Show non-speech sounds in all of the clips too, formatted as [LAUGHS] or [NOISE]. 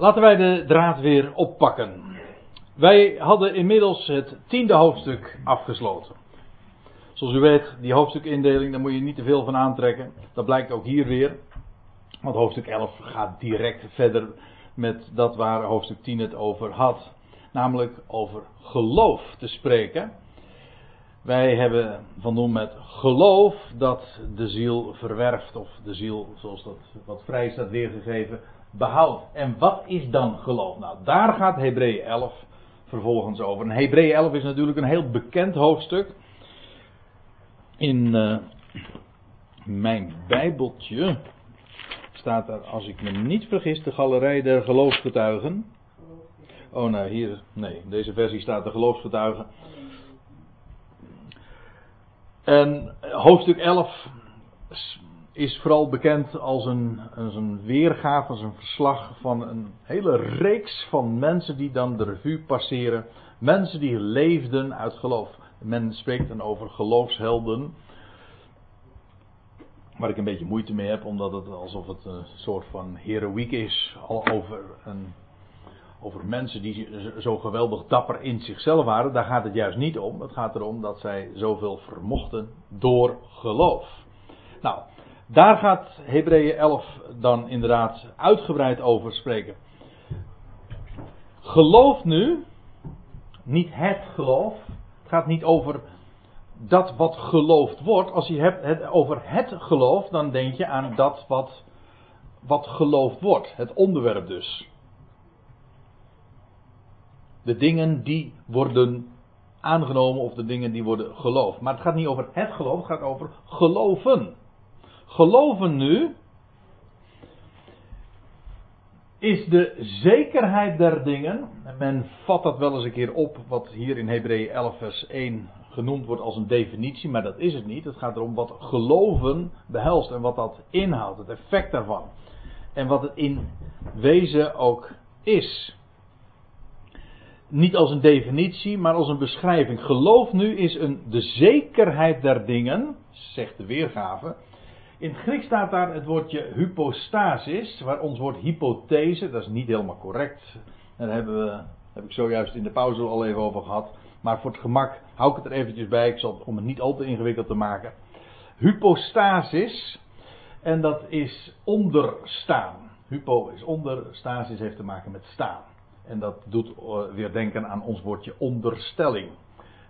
Laten wij de draad weer oppakken. Wij hadden inmiddels het tiende hoofdstuk afgesloten. Zoals u weet, die hoofdstukindeling, daar moet je niet te veel van aantrekken. Dat blijkt ook hier weer. Want hoofdstuk 11 gaat direct verder met dat waar hoofdstuk 10 het over had. Namelijk over geloof te spreken. Wij hebben van doen met geloof dat de ziel verwerft, of de ziel, zoals dat wat vrij staat weergegeven, behoudt. En wat is dan geloof? Nou, daar gaat Hebreeën 11 vervolgens over. En Hebreeën 11 is natuurlijk een heel bekend hoofdstuk. In uh, mijn Bijbeltje staat er, als ik me niet vergis, de galerij der geloofsgetuigen. Oh, nou hier, nee, in deze versie staat de geloofsgetuigen. En hoofdstuk 11 is vooral bekend als een, een weergave, als een verslag van een hele reeks van mensen die dan de revue passeren. Mensen die leefden uit geloof. Men spreekt dan over geloofshelden. Waar ik een beetje moeite mee heb, omdat het alsof het een soort van heroïek is. Over, een, over mensen die zo geweldig dapper in zichzelf waren. Daar gaat het juist niet om. Het gaat erom dat zij zoveel vermochten door geloof. Nou, daar gaat Hebreeën 11 dan inderdaad uitgebreid over spreken. Geloof nu, niet het geloof. Het gaat niet over dat wat geloofd wordt. Als je hebt het over het geloof, dan denk je aan dat wat, wat geloofd wordt. Het onderwerp dus. De dingen die worden aangenomen of de dingen die worden geloofd. Maar het gaat niet over het geloof, het gaat over geloven. Geloven nu is de zekerheid der dingen. En men vat dat wel eens een keer op, wat hier in Hebreeën 11 vers 1 genoemd wordt als een definitie, maar dat is het niet. Het gaat erom wat geloven behelst en wat dat inhoudt, het effect daarvan. En wat het in wezen ook is. Niet als een definitie, maar als een beschrijving. Geloof nu is een, de zekerheid der dingen, zegt de weergave, in het Grieks staat daar het woordje hypostasis, waar ons woord hypothese, dat is niet helemaal correct. Daar hebben we, heb ik zojuist in de pauze al even over gehad. Maar voor het gemak hou ik het er eventjes bij, ik zal, om het niet al te ingewikkeld te maken. Hypostasis, en dat is onderstaan. Hypo is onder, stasis heeft te maken met staan. En dat doet eh, weer denken aan ons woordje onderstelling.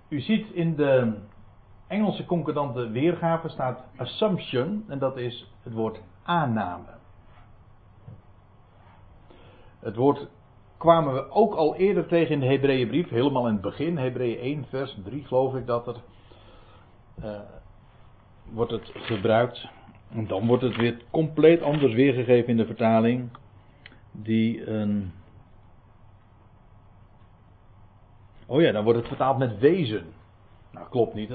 U ziet in de Engelse concordante weergave staat assumption en dat is het woord aanname. Het woord kwamen we ook al eerder tegen in de Hebreeënbrief, helemaal in het begin, Hebreeën 1 vers 3 geloof ik dat er uh, wordt het gebruikt. En dan wordt het weer compleet anders weergegeven in de vertaling die een Oh ja, dan wordt het vertaald met wezen. Nou, klopt niet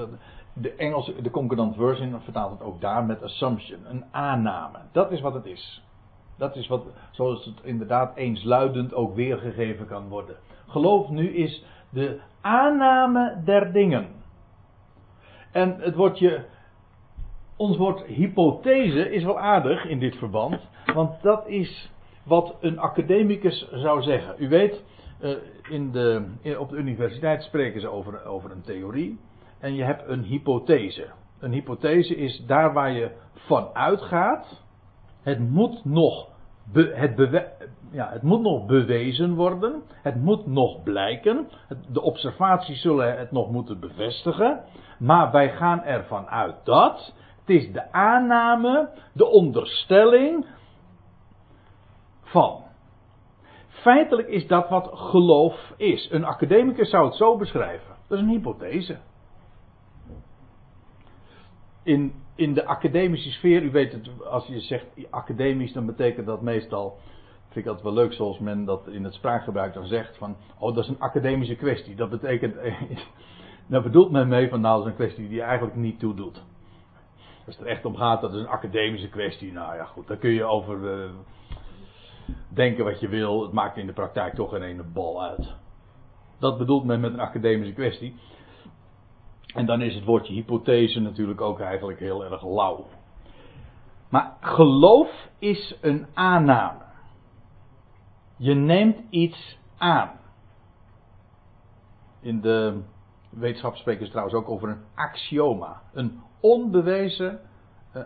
de Engelse, de concordant version vertaalt het ook daar met assumption, een aanname. Dat is wat het is. Dat is wat, zoals het inderdaad eensluidend ook weergegeven kan worden. Geloof nu is de aanname der dingen. En het woordje, ons woord hypothese is wel aardig in dit verband, want dat is wat een academicus zou zeggen. U weet, eh, in de, op de universiteit spreken ze over, over een theorie en je hebt een hypothese. Een hypothese is daar waar je van uitgaat. Het moet nog, het, ja, het moet nog bewezen worden. Het moet nog blijken. De observaties zullen het nog moeten bevestigen. Maar wij gaan ervan uit dat. Het is de aanname, de onderstelling van. Feitelijk is dat wat geloof is. Een academicus zou het zo beschrijven. Dat is een hypothese in, in de academische sfeer, u weet het, als je zegt academisch, dan betekent dat meestal, vind ik dat wel leuk zoals men dat in het spraakgebruik dan zegt, van, oh dat is een academische kwestie. Dat betekent, [LAUGHS] daar bedoelt men mee van, nou dat is een kwestie die eigenlijk niet toe doet. Als het er echt om gaat, dat is een academische kwestie, nou ja goed, daar kun je over uh, denken wat je wil, het maakt in de praktijk toch geen ene bal uit. Dat bedoelt men met een academische kwestie. En dan is het woordje hypothese natuurlijk ook eigenlijk heel erg lauw. Maar geloof is een aanname. Je neemt iets aan. In de wetenschap spreken ze trouwens ook over een axioma. Een onbewezen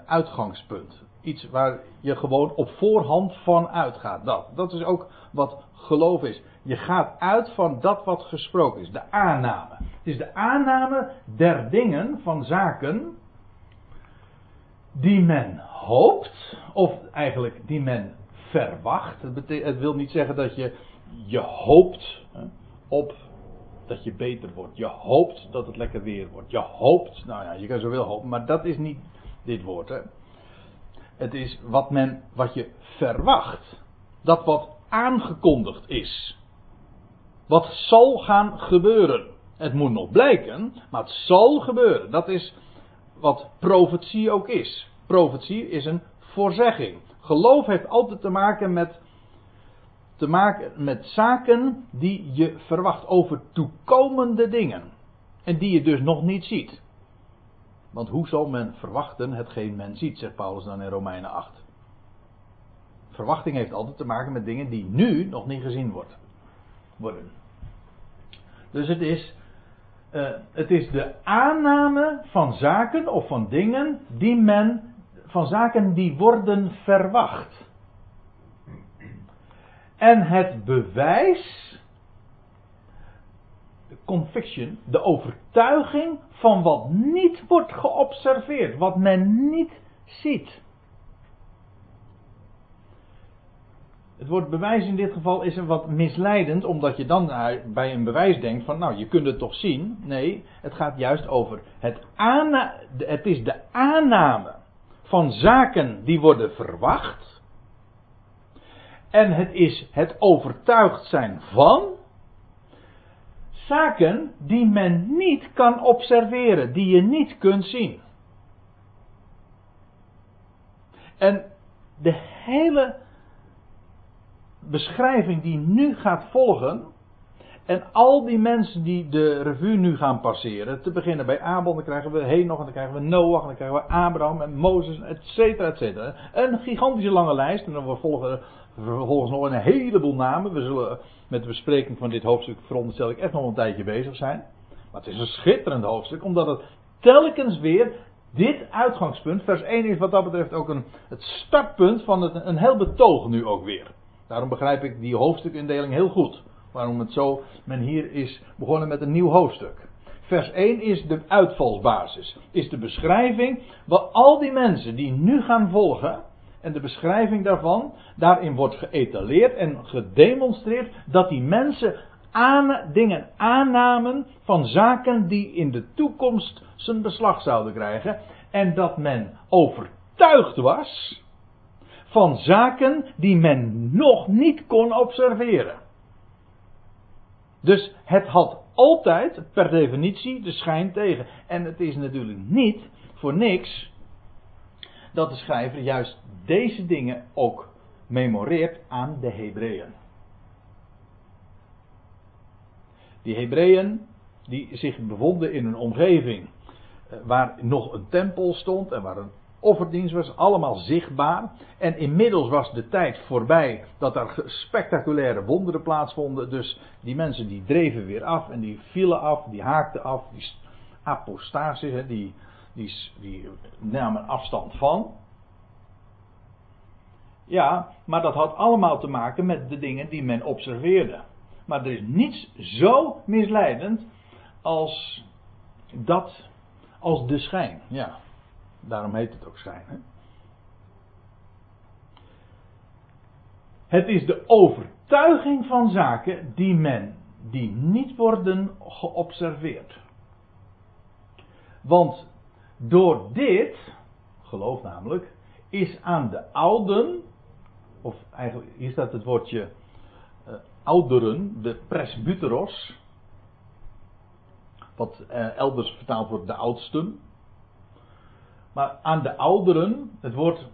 uitgangspunt. Iets waar je gewoon op voorhand van uitgaat. Dat, dat is ook wat geloof is. Je gaat uit van dat wat gesproken is. De aanname. Het is de aanname der dingen, van zaken, die men hoopt, of eigenlijk die men verwacht. Het, het wil niet zeggen dat je je hoopt hè, op dat je beter wordt. Je hoopt dat het lekker weer wordt. Je hoopt, nou ja, je kan zoveel hopen, maar dat is niet dit woord. Hè. Het is wat men, wat je verwacht. Dat wat aangekondigd is. Wat zal gaan gebeuren. Het moet nog blijken, maar het zal gebeuren. Dat is wat profetie ook is. Profetie is een voorzegging. Geloof heeft altijd te maken met, te maken met zaken die je verwacht over toekomende dingen. En die je dus nog niet ziet. Want hoe zal men verwachten hetgeen men ziet, zegt Paulus dan in Romeinen 8. Verwachting heeft altijd te maken met dingen die nu nog niet gezien worden. Dus het is, uh, het is de aanname van zaken of van dingen die men, van zaken die worden verwacht. En het bewijs, conviction, de overtuiging van wat niet wordt geobserveerd, wat men niet ziet. Het woord bewijs in dit geval is een wat misleidend, omdat je dan bij een bewijs denkt van, nou, je kunt het toch zien. Nee, het gaat juist over het aanna het is de aanname van zaken die worden verwacht. En het is het overtuigd zijn van zaken die men niet kan observeren, die je niet kunt zien. En de hele beschrijving die nu gaat volgen. En al die mensen die de revue nu gaan passeren. Te beginnen bij Abel, dan krijgen we Henoch, en dan krijgen we Noach, en dan krijgen we Abraham en Mozes, et cetera, et cetera. Een gigantische lange lijst. En dan volgen vervolgens nog een heleboel namen. We zullen met de bespreking van dit hoofdstuk, veronderstel ik, echt nog een tijdje bezig zijn. Maar het is een schitterend hoofdstuk, omdat het telkens weer dit uitgangspunt, vers 1 is wat dat betreft ook een, het startpunt van het, een heel betoog nu ook weer. Daarom begrijp ik die hoofdstukindeling heel goed. Waarom het zo, men hier is begonnen met een nieuw hoofdstuk. Vers 1 is de uitvalsbasis. Is de beschrijving wat al die mensen die nu gaan volgen. En de beschrijving daarvan. Daarin wordt geëtaleerd en gedemonstreerd dat die mensen aan, dingen aannamen van zaken die in de toekomst zijn beslag zouden krijgen. En dat men overtuigd was van zaken die men nog niet kon observeren. Dus het had altijd per definitie de schijn tegen. En het is natuurlijk niet voor niks dat de schrijver juist deze dingen ook memoreert aan de Hebreeën. Die Hebreeën die zich bevonden in een omgeving eh, waar nog een tempel stond en waar een offerdienst was allemaal zichtbaar. En inmiddels was de tijd voorbij dat er spectaculaire wonderen plaatsvonden. Dus die mensen die dreven weer af en die vielen af, die haakten af, die apostasis, die, die, die namen afstand van. Ja, maar dat had allemaal te maken met de dingen die men observeerde. Maar er is niets zo misleidend als dat, als de schijn. Ja. Daarom heet het ook schijn. Het is de overtuiging van zaken die men, die niet worden geobserveerd. Want door dit, geloof namelijk, is aan de ouden, of eigenlijk hier staat het woordje uh, ouderen, de presbyteros, wat uh, elders vertaald wordt de oudsten. Maar aan de ouderen, het woord,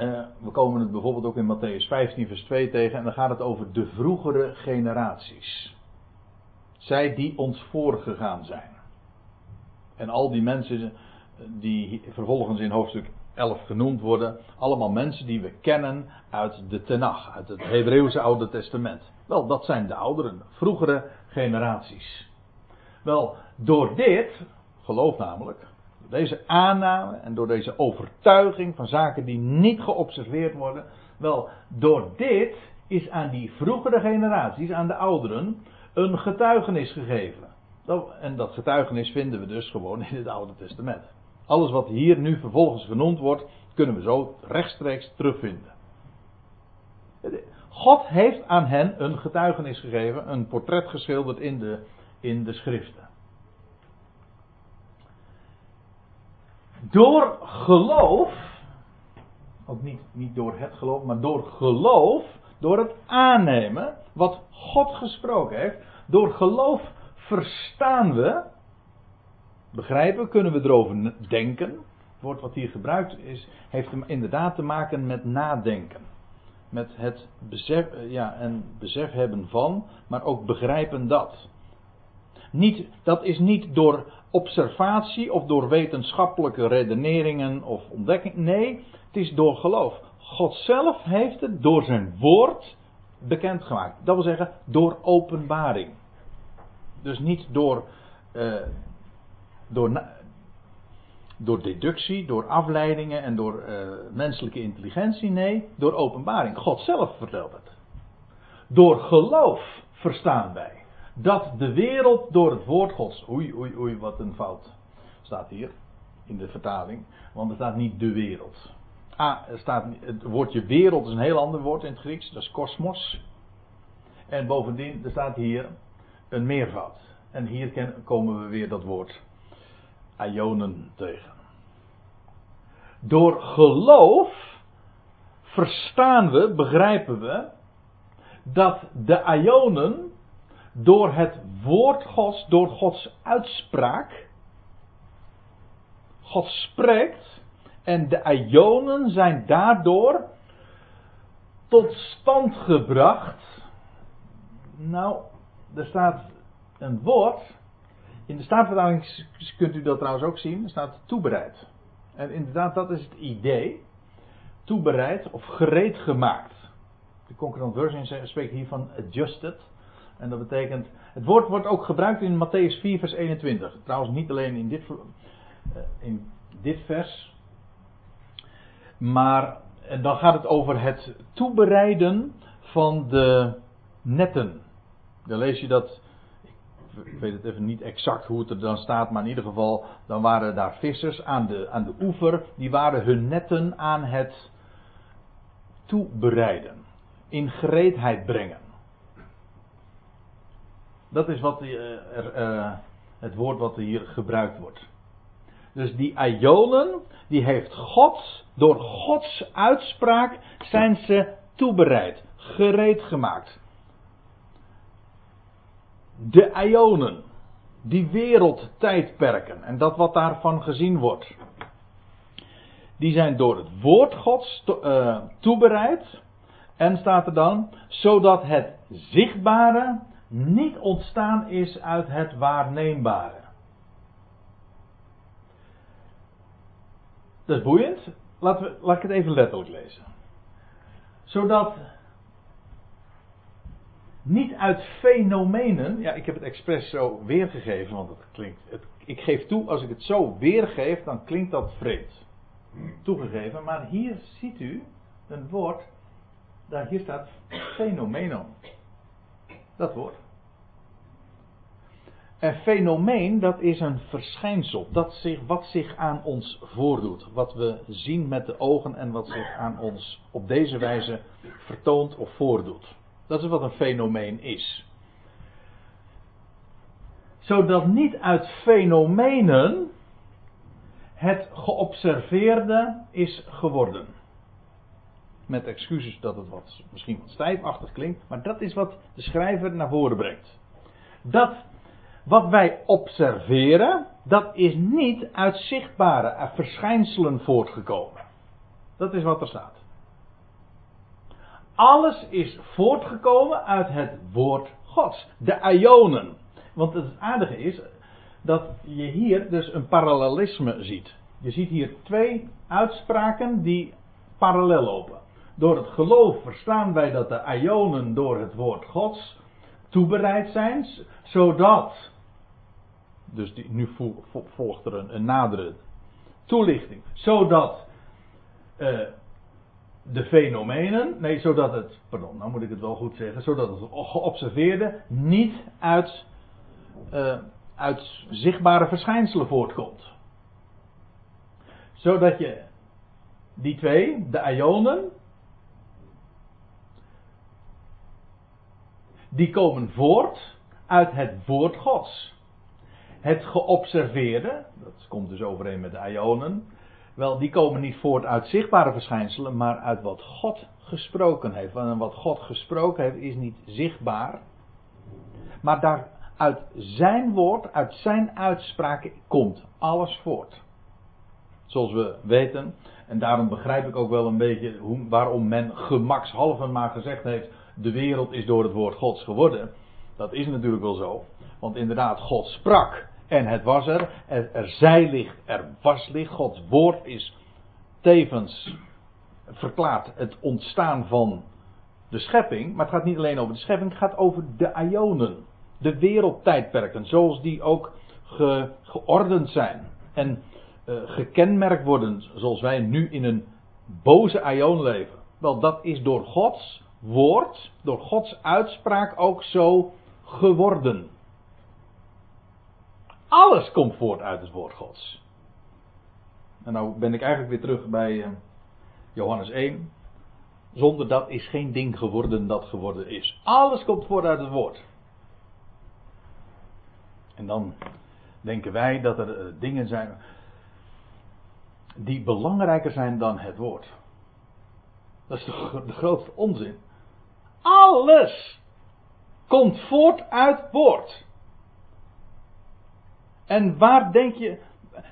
uh, we komen het bijvoorbeeld ook in Matthäus 15, vers 2 tegen, en dan gaat het over de vroegere generaties. Zij die ons voorgegaan zijn. En al die mensen die vervolgens in hoofdstuk elf genoemd worden. Allemaal mensen die we kennen uit de Tenach, uit het Hebreeuwse Oude Testament. Wel, dat zijn de ouderen, vroegere generaties. Wel, door dit, geloof namelijk, deze aanname en door deze overtuiging van zaken die niet geobserveerd worden, wel, door dit is aan die vroegere generaties, aan de ouderen, een getuigenis gegeven. En dat getuigenis vinden we dus gewoon in het Oude Testament. Alles wat hier nu vervolgens genoemd wordt, kunnen we zo rechtstreeks terugvinden. God heeft aan hen een getuigenis gegeven, een portret geschilderd in de, in de schriften. Door geloof, ook niet, niet door het geloof, maar door geloof, door het aannemen wat God gesproken heeft, door geloof verstaan we, begrijpen, kunnen we erover denken. Het woord wat hier gebruikt is, heeft inderdaad te maken met nadenken. Met het besef, ja, en besef hebben van, maar ook begrijpen dat. Niet, dat is niet door observatie of door wetenschappelijke redeneringen of ontdekking. Nee, het is door geloof. God zelf heeft het door zijn woord bekendgemaakt. Dat wil zeggen, door openbaring. Dus niet door, uh, door, door deductie, door afleidingen en door uh, menselijke intelligentie. Nee, door openbaring. God zelf vertelt het. Door geloof verstaan wij dat de wereld door het woord Gods. Oei, oei, oei, wat een fout staat hier in de vertaling. Want er staat niet de wereld. Ah, er staat, het woordje wereld is een heel ander woord in het Grieks, dat is kosmos. En bovendien, er staat hier een meervoud. En hier komen we weer dat woord ionen tegen. Door geloof verstaan we, begrijpen we, dat de ionen door het woord Gods, door Gods uitspraak, God spreekt en de ionen zijn daardoor tot stand gebracht. Nou, er staat een woord. In de Staatvertaling kunt u dat trouwens ook zien. Er staat toebereid. En inderdaad, dat is het idee. Toebereid of gereed gemaakt. De Concordant Version spreekt hier van adjusted. En dat betekent. Het woord wordt ook gebruikt in Matthäus 4, vers 21. Trouwens, niet alleen in dit, eh, in dit vers. Maar dan gaat het over het toebereiden van de netten. Dan lees je dat ik weet het even niet exact hoe het er dan staat, maar in ieder geval, dan waren daar vissers aan de, aan de oever, die waren hun netten aan het toebereiden, in gereedheid brengen. Dat is wat, uh, er, uh, het woord wat hier gebruikt wordt. Dus die aiolen, die heeft God, door Gods uitspraak zijn ze toebereid, gereed gemaakt de ionen, die wereldtijdperken en dat wat daarvan gezien wordt, die zijn door het woord Gods uh, toebereid. En staat er dan, zodat het zichtbare niet ontstaan is uit het waarneembare. Dat is boeiend. Laten we, laat ik het even letterlijk lezen. Zodat niet uit fenomenen. Ja, ik heb het expres zo weergegeven, want het klinkt. Ik geef toe, als ik het zo weergeef, dan klinkt dat vreemd. Toegegeven, maar hier ziet u een woord. Daar hier staat fenomenon. Dat woord. En fenomeen, dat is een verschijnsel. Dat zich, wat zich aan ons voordoet. Wat we zien met de ogen en wat zich aan ons op deze wijze vertoont of voordoet. Dat is wat een fenomeen is. Zodat niet uit fenomenen het geobserveerde is geworden. Met excuses dat het wat, misschien wat stijfachtig klinkt, maar dat is wat de schrijver naar voren brengt. Dat wat wij observeren, dat is niet uit zichtbare verschijnselen voortgekomen. Dat is wat er staat. Alles is voortgekomen uit het woord Gods. De Ionen. Want het aardige is dat je hier dus een parallelisme ziet. Je ziet hier twee uitspraken die parallel lopen. Door het geloof verstaan wij dat de Ionen door het woord Gods toebereid zijn, zodat. Dus die, nu volgt er een, nadere toelichting. Zodat uh, de fenomenen, nee, zodat het, pardon, nou moet ik het wel goed zeggen, zodat het geobserveerde niet uit, uh, uit zichtbare verschijnselen voortkomt. Zodat je die twee, de ionen, die komen voort uit het woord Gods. Het geobserveerde, dat komt dus overeen met de ionen, wel, die komen niet voort uit zichtbare verschijnselen, maar uit wat God gesproken heeft. En wat God gesproken heeft is niet zichtbaar, maar daar uit zijn woord, uit zijn uitspraken komt alles voort. Zoals we weten, en daarom begrijp ik ook wel een beetje hoe, waarom men gemakshalve maar gezegd heeft: de wereld is door het woord Gods geworden. Dat is natuurlijk wel zo. Want inderdaad, God sprak en het was er. Er, er zij licht, er was licht. Gods woord is tevens verklaart het ontstaan van de schepping. Maar het gaat niet alleen over de schepping, het gaat over de ionen. De wereldtijdperken, zoals die ook ge, geordend zijn. En uh, gekenmerkt worden, zoals wij nu in een boze ion leven. Wel, dat is door Gods woord, door Gods uitspraak ook zo geworden. Alles komt voort uit het woord Gods. En nou ben ik eigenlijk weer terug bij uh, Johannes 1. Zonder dat is geen ding geworden dat geworden is. Alles komt voort uit het woord. En dan denken wij dat er uh, dingen zijn die belangrijker zijn dan het woord. Dat is toch de grootste onzin. Alles komt voort uit woord. En waar denk je,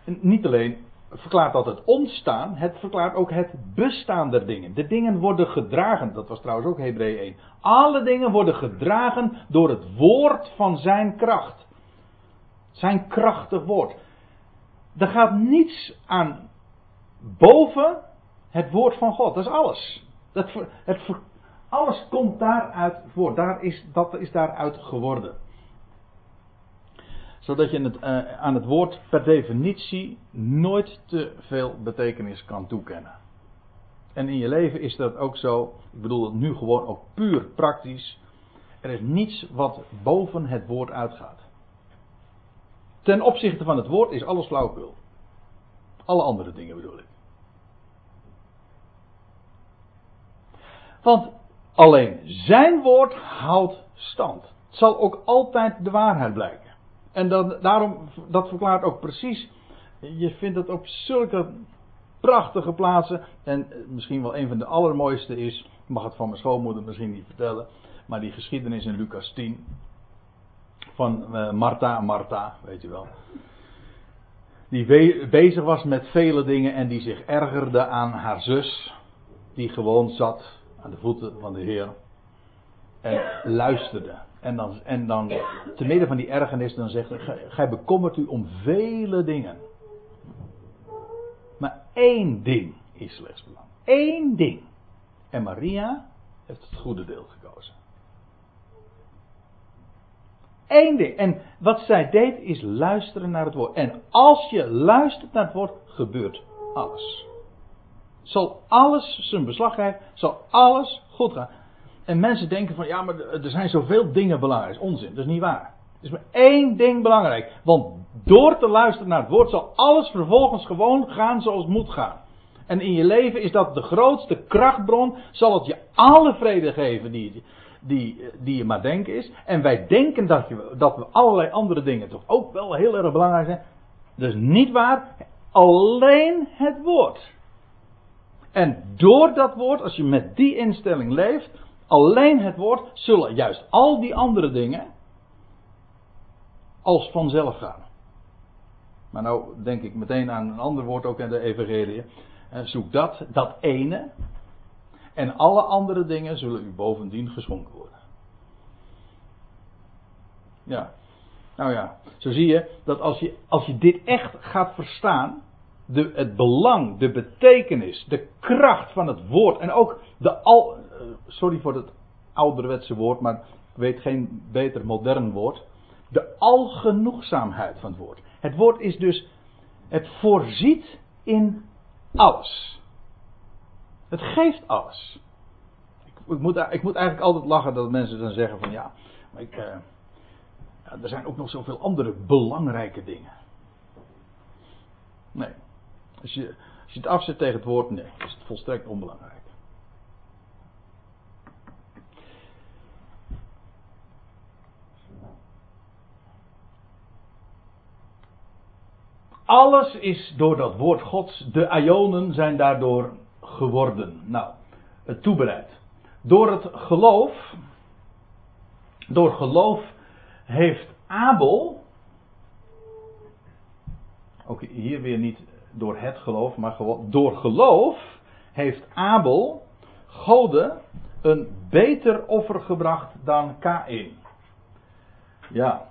niet alleen verklaart dat het ontstaan, het verklaart ook het bestaan der dingen. De dingen worden gedragen, dat was trouwens ook Hebreeën 1. Alle dingen worden gedragen door het woord van zijn kracht. Zijn krachtig woord. Er gaat niets aan boven het woord van God. Dat is alles. Dat, het, alles komt daaruit voort. Daar is, dat is daaruit geworden. Zodat je het, uh, aan het woord per definitie nooit te veel betekenis kan toekennen. En in je leven is dat ook zo. Ik bedoel het nu gewoon ook puur praktisch. Er is niets wat boven het woord uitgaat. Ten opzichte van het woord is alles flauwkul. Alle andere dingen bedoel ik. Want alleen zijn woord houdt stand. Het zal ook altijd de waarheid blijken. En dat, daarom, dat verklaart ook precies. Je vindt het op zulke prachtige plaatsen. En misschien wel een van de allermooiste is. Mag het van mijn schoonmoeder misschien niet vertellen. Maar die geschiedenis in Lucas 10. Van uh, Martha, Martha, weet je wel. Die bezig was met vele dingen en die zich ergerde aan haar zus. Die gewoon zat aan de voeten van de Heer. En luisterde. En dan, en dan te midden van die ergernis, dan zegt hij: Gij bekommert u om vele dingen. Maar één ding is slechts belangrijk. Eén ding. En Maria heeft het goede deel gekozen. Eén ding. En wat zij deed is luisteren naar het woord. En als je luistert naar het woord, gebeurt alles zal alles zijn beslag krijgen, zal alles goed gaan. En mensen denken van ja, maar er zijn zoveel dingen belangrijk. Onzin, dat is niet waar. Er is maar één ding belangrijk. Want door te luisteren naar het woord zal alles vervolgens gewoon gaan zoals het moet gaan. En in je leven is dat de grootste krachtbron. Zal het je alle vrede geven die, die, die je maar denken is. En wij denken dat, je, dat we allerlei andere dingen toch ook wel heel erg belangrijk zijn. Is niet waar. Alleen het woord. En door dat woord, als je met die instelling leeft, alleen het woord, zullen juist al die andere dingen als vanzelf gaan. Maar nou denk ik meteen aan een ander woord ook in de Evangelie. Zoek dat, dat ene. En alle andere dingen zullen u bovendien geschonken worden. Ja. Nou ja, zo zie je dat als je, als je dit echt gaat verstaan, de, het belang, de betekenis, de kracht van het woord en ook de al. eh, Sorry voor het ouderwetse woord, maar ik weet geen beter modern woord. De algenoegzaamheid van het woord. Het woord is dus. Het voorziet in alles. Het geeft alles. Ik, ik, moet, ik moet eigenlijk altijd lachen dat mensen dan zeggen van ja, maar ik, eh, ja, er zijn ook nog zoveel andere belangrijke dingen. Nee. Als je, het afzet tegen het woord, nee, is het volstrekt onbelangrijk. Alles is door dat woord Gods, de Ionen zijn daardoor geworden. Nou, het toebereid. Door het geloof, door geloof heeft Abel, ook hier weer niet door het geloof, maar door geloof heeft Abel Gode een beter offer gebracht dan Kain. Ja.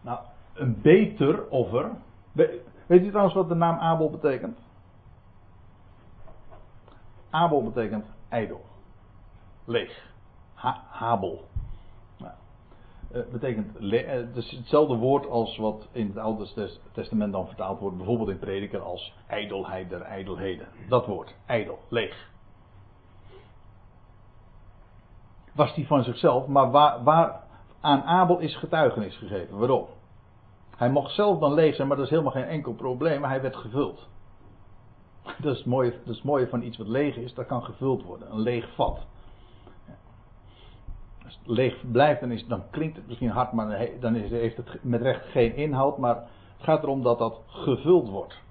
Nou, een beter offer. We- Weet u trouwens wat de naam Abel betekent? Abel betekent ijdel. Leeg. Ha- Habel. Eh, betekent eh, is hetzelfde woord als wat in het Oude Tes- Testament dan vertaald wordt, bijvoorbeeld in prediker als ijdelheid der ijdelheden. Dat woord, ijdel, leeg. Was die van zichzelf, maar waar, waar aan Abel is getuigenis gegeven. Waarom? Hij mocht zelf dan leeg zijn, maar dat is helemaal geen enkel probleem. Hij werd gevuld. Dat is, het dat is het mooie van iets wat leeg is, dat kan gevuld worden. Een leeg vat. Leeg blijft, dan, is, dan klinkt het misschien hard, maar dan heeft het met recht geen inhoud. Maar het gaat erom dat dat gevuld wordt.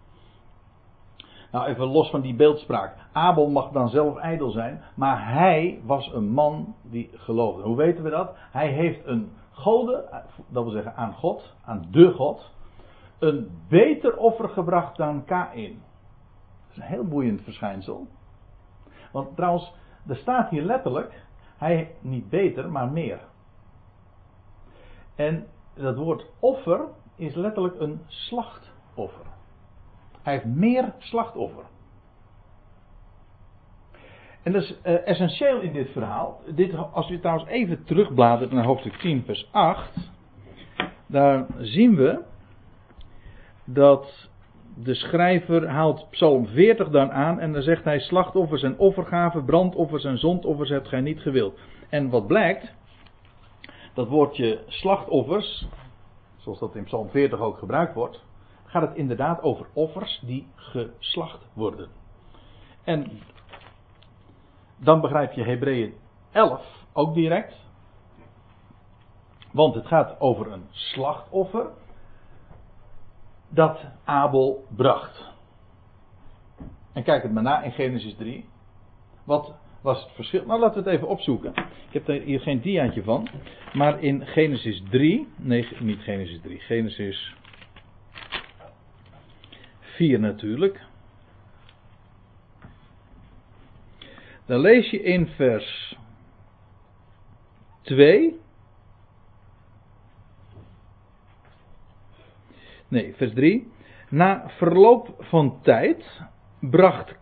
Nou, even los van die beeldspraak. Abel mag dan zelf ijdel zijn, maar hij was een man die geloofde. Hoe weten we dat? Hij heeft een gode, dat wil zeggen aan God, aan de God, een beter offer gebracht dan Kain. Dat is een heel boeiend verschijnsel. Want trouwens, er staat hier letterlijk, hij niet beter, maar meer. En dat woord offer is letterlijk een slachtoffer. Hij heeft meer slachtoffer. En dat is eh, essentieel in dit verhaal. Dit, als u trouwens even terugbladert naar hoofdstuk 10, vers 8. Daar zien we dat de schrijver haalt Psalm 40 dan aan en dan zegt hij: Slachtoffers en offergaven, brandoffers en zondoffers hebt gij niet gewild. En wat blijkt, dat woordje slachtoffers, zoals dat in Psalm 40 ook gebruikt wordt, gaat het inderdaad over offers die geslacht worden. En dan begrijp je Hebreeën 11 ook direct. Want het gaat over een slachtoffer dat Abel bracht. En kijk het maar na in Genesis 3. Wat was het verschil? Nou, laten we het even opzoeken. Ik heb er hier geen diaatje van. Maar in Genesis 3. Nee, niet Genesis 3. Genesis 4 natuurlijk. Dan lees je in vers 2. Nee, vers 3. Na verloop van tijd bracht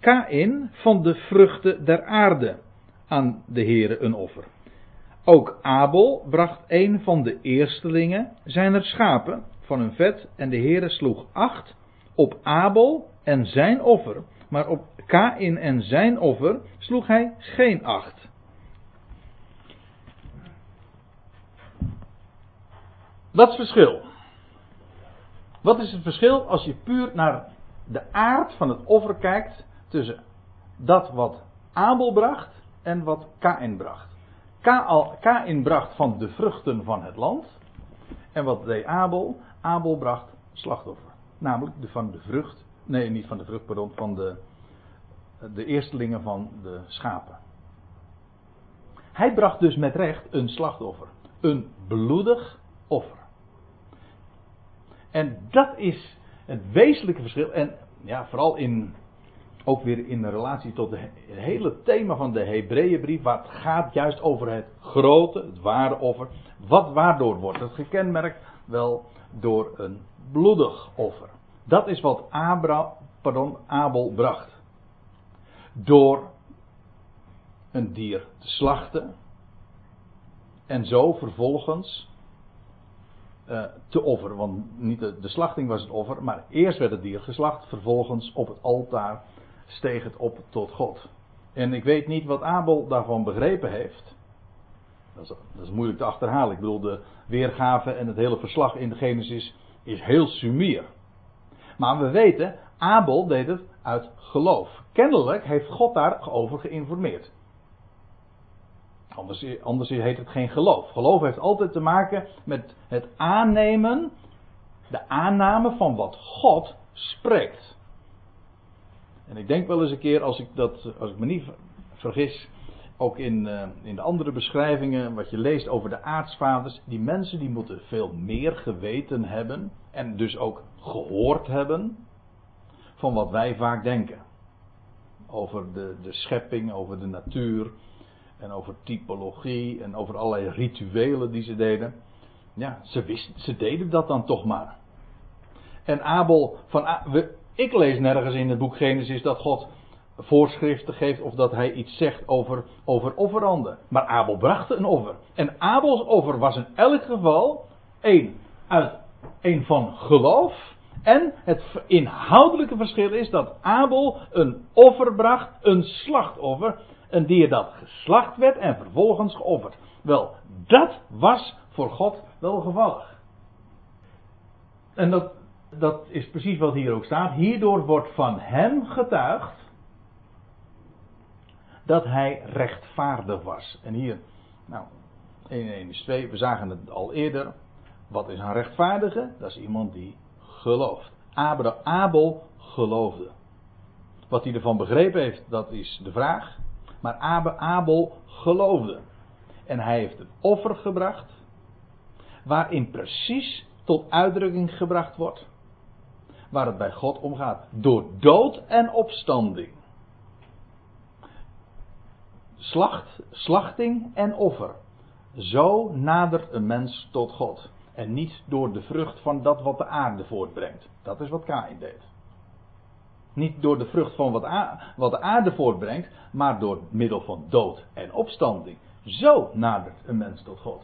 Kain van de vruchten der aarde aan de Here een offer. Ook Abel bracht een van de eerstelingen zijner schapen van hun vet en de Heere sloeg acht op Abel en zijn offer, maar op Kain en zijn offer sloeg hij geen acht. Wat is verschil? Wat is het verschil als je puur naar de aard van het offer kijkt tussen dat wat Abel bracht en wat Kain bracht? Ka- Kain bracht van de vruchten van het land. En wat deed Abel? Abel bracht slachtoffer. Namelijk de van de vrucht. Nee, niet van de vrucht, pardon. Van de, de eerstelingen van de schapen. Hij bracht dus met recht een slachtoffer. Een bloedig offer. En dat is het wezenlijke verschil. En ja, vooral in, ook weer in relatie tot het hele thema van de Hebreeënbrief. Waar het gaat juist over het grote, het ware offer. Wat waardoor wordt het gekenmerkt? Wel door een bloedig offer. Dat is wat Abra, pardon, Abel bracht. Door een dier te slachten en zo vervolgens uh, te offeren. Want niet de, de, slachting was het offer, maar eerst werd het dier geslacht, vervolgens op het altaar steeg het op tot God. En ik weet niet wat Abel daarvan begrepen heeft. Dat is, dat is moeilijk te achterhalen. Ik bedoel, de weergave en het hele verslag in de Genesis is heel sumier. Maar we weten, Abel deed het uit geloof. Kennelijk heeft God daarover geïnformeerd. Anders, heet het geen geloof. Geloof heeft altijd te maken met het aannemen, de aanname van wat God spreekt. En ik denk wel eens een keer, als ik, dat, als ik me niet vergis, ook in, uh, in de andere beschrijvingen, wat je leest over de aartsvaders, die mensen die moeten veel meer geweten hebben en dus ook gehoord hebben van wat wij vaak denken. Over de, de schepping, over de natuur en over typologie en over allerlei rituelen die ze deden. Ja, ze, wisten, ze deden dat dan toch maar. En Abel, van, ik lees nergens in het boek Genesis dat God voorschriften geeft of dat hij iets zegt over, over offeranden. Maar Abel bracht een offer. En Abels offer was in elk geval één, uit, één van geloof. En het inhoudelijke verschil is dat Abel een offer bracht, een slachtoffer, een dier dat geslacht werd en vervolgens geofferd. Wel, dat was voor God wel gevallig. En dat, dat is precies wat hier ook staat. Hierdoor wordt van hem getuigd dat hij rechtvaardig was. En hier, nou, 1 1 is 2, we zagen het al eerder. Wat is een rechtvaardige? Dat is iemand die gelooft. Abel, Abel geloofde. Wat hij ervan begrepen heeft, dat is de vraag. Maar Abel, geloofde. En hij heeft een offer gebracht. Waarin precies tot uitdrukking gebracht wordt. Waar het bij God om gaat. Door dood en opstanding. Slacht, slachting en offer. Zo nadert een mens tot God. En niet door de vrucht van dat wat de aarde voortbrengt. Dat is wat Kain deed. Niet door de vrucht van wat, wat de aarde voortbrengt, maar door middel van dood en opstanding. Zo nadert een mens tot God.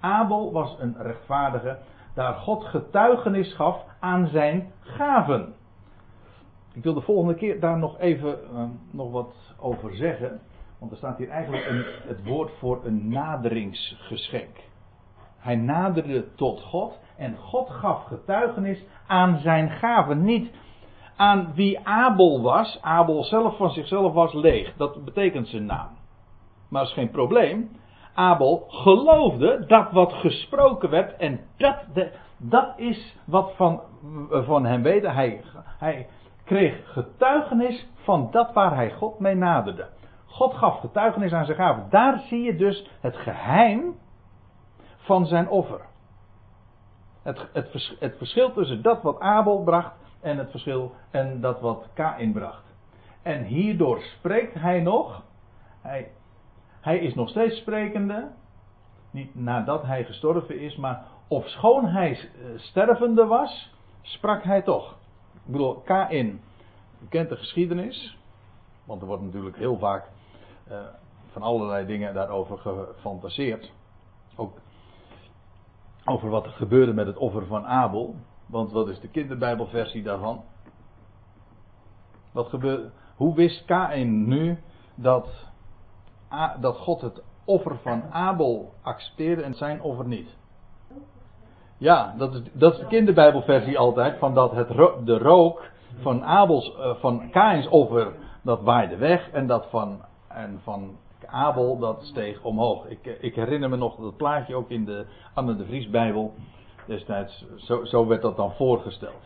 Abel was een rechtvaardige, daar God getuigenis gaf aan zijn gaven. Ik wil de volgende keer daar nog even uh, nog wat over zeggen. Want er staat hier eigenlijk een, het woord voor een naderingsgeschenk. Hij naderde tot God en God gaf getuigenis aan zijn gaven. Niet aan wie Abel was. Abel zelf van zichzelf was leeg. Dat betekent zijn naam. Maar dat is geen probleem. Abel geloofde dat wat gesproken werd. En dat, dat is wat van, van hem weten. Hij, hij kreeg getuigenis van dat waar hij God mee naderde. God gaf getuigenis aan zijn gaven. Daar zie je dus het geheim van zijn offer. Het, het verschil tussen dat wat Abel bracht en het verschil en dat wat Kain bracht. En hierdoor spreekt hij nog. Hij, hij is nog steeds sprekende. Niet nadat hij gestorven is, maar ofschoon hij eh, stervende was, sprak hij toch. Ik bedoel, Kain, u kent de geschiedenis. Want er wordt natuurlijk heel vaak uh, van allerlei dingen daarover gefantaseerd. Ook over wat er gebeurde met het offer van Abel. Want wat is de kinderbijbelversie daarvan? Wat gebeurde, hoe wist Kain nu dat, dat God het offer van Abel accepteerde en zijn offer niet? Ja, dat is, dat is de kinderbijbelversie altijd. Van dat het, de rook van Abels, uh, van Kains offer, dat waaide weg. En dat van, en van Abel, dat steeg omhoog. Ik, ik herinner me nog dat plaatje ook in de Anne de Vries Bijbel destijds. Zo, zo werd dat dan voorgesteld.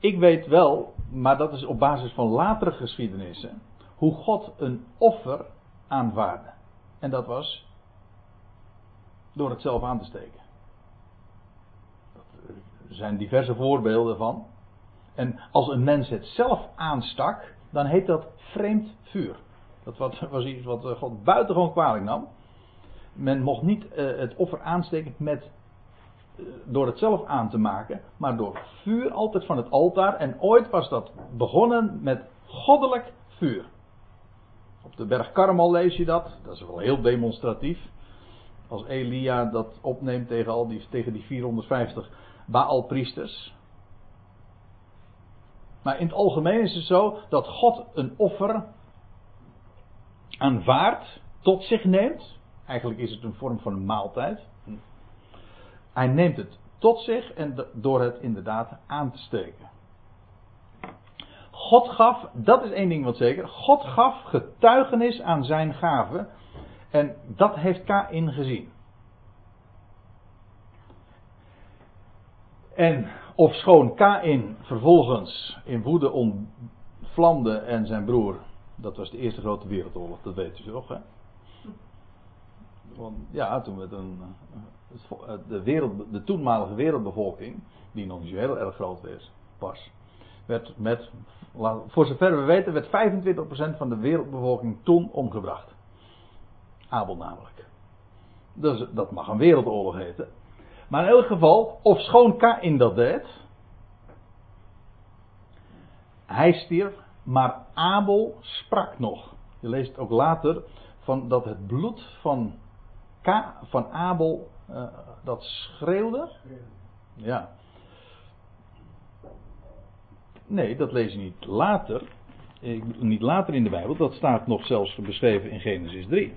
Ik weet wel, maar dat is op basis van latere geschiedenissen, hoe God een offer aanvaarde. En dat was door het zelf aan te steken. Er zijn diverse voorbeelden van. En als een mens het zelf aanstak, dan heet dat vreemd vuur. Dat [LAUGHS] was iets wat eh, God buitengewoon kwalijk nam. Men mocht niet uh, het offer aansteken met door het zelf aan te maken, maar door vuur altijd van het altaar. En ooit was dat begonnen met goddelijk vuur. Op de berg Karmel lees je dat. Dat is wel heel demonstratief. Als Elia dat opneemt tegen, al die, tegen die 450 Baalpriesters. Maar in het algemeen is het zo dat God een offer aanvaardt, tot zich neemt. Eigenlijk is het een vorm van een maaltijd. Hij neemt het tot zich en door het inderdaad aan te steken. God gaf, dat is één ding wat zeker, God gaf getuigenis aan zijn gave. En dat heeft Kain gezien. En of schoon Kain vervolgens in woede ontvlamde en zijn broer, dat was de eerste grote wereldoorlog, dat weet u toch, hè? Want ja, toen met een, de, wereld, de toenmalige wereldbevolking, die nog niet zo heel erg groot was werd met, voor zover we weten, werd 25% van de wereldbevolking toen omgebracht. Abel namelijk. Dus dat mag een wereldoorlog heten. Maar in elk geval, of schoon in dat deed. Hij stierf, maar Abel sprak nog. Je leest ook later van dat het bloed van, K, van Abel uh, dat schreeuwde. Ja. Nee, dat lees je niet later. Niet later in de Bijbel. Dat staat nog zelfs beschreven in Genesis 3.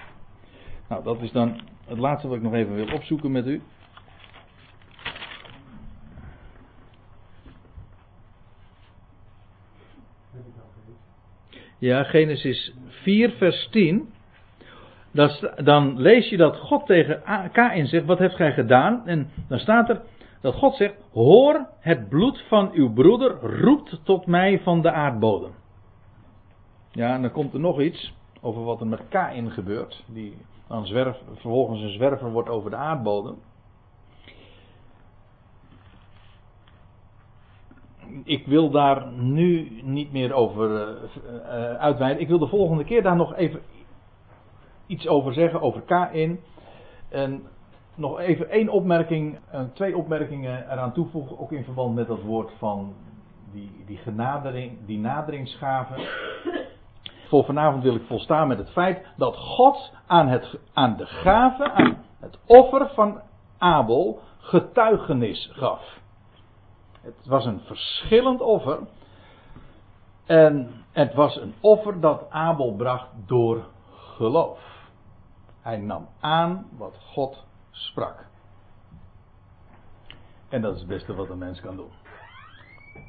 Nou, dat is dan het laatste wat ik nog even wil opzoeken met u. Ja, Genesis 4, vers 10. Dan lees je dat God tegen Kain zegt: Wat hebt gij gedaan? En dan staat er dat God zegt: Hoor, het bloed van uw broeder roept tot mij van de aardbodem. Ja, en dan komt er nog iets over wat er met Kain gebeurt. Die dan zwerf, vervolgens een zwerver wordt over de aardbodem. ik wil daar nu niet meer over uh, uitweiden. Ik wil de volgende keer daar nog even iets over zeggen, over K-in. En nog even één opmerking, uh, twee opmerkingen eraan toevoegen, ook in verband met dat woord van die, die genadering, die naderingsgave. Voor vanavond wil ik volstaan met het feit dat God aan, het, aan de gave, aan het offer van Abel, getuigenis gaf. Het was een verschillend offer. En het was een offer dat Abel bracht door geloof. Hij nam aan wat God sprak. En dat is het beste wat een mens kan doen.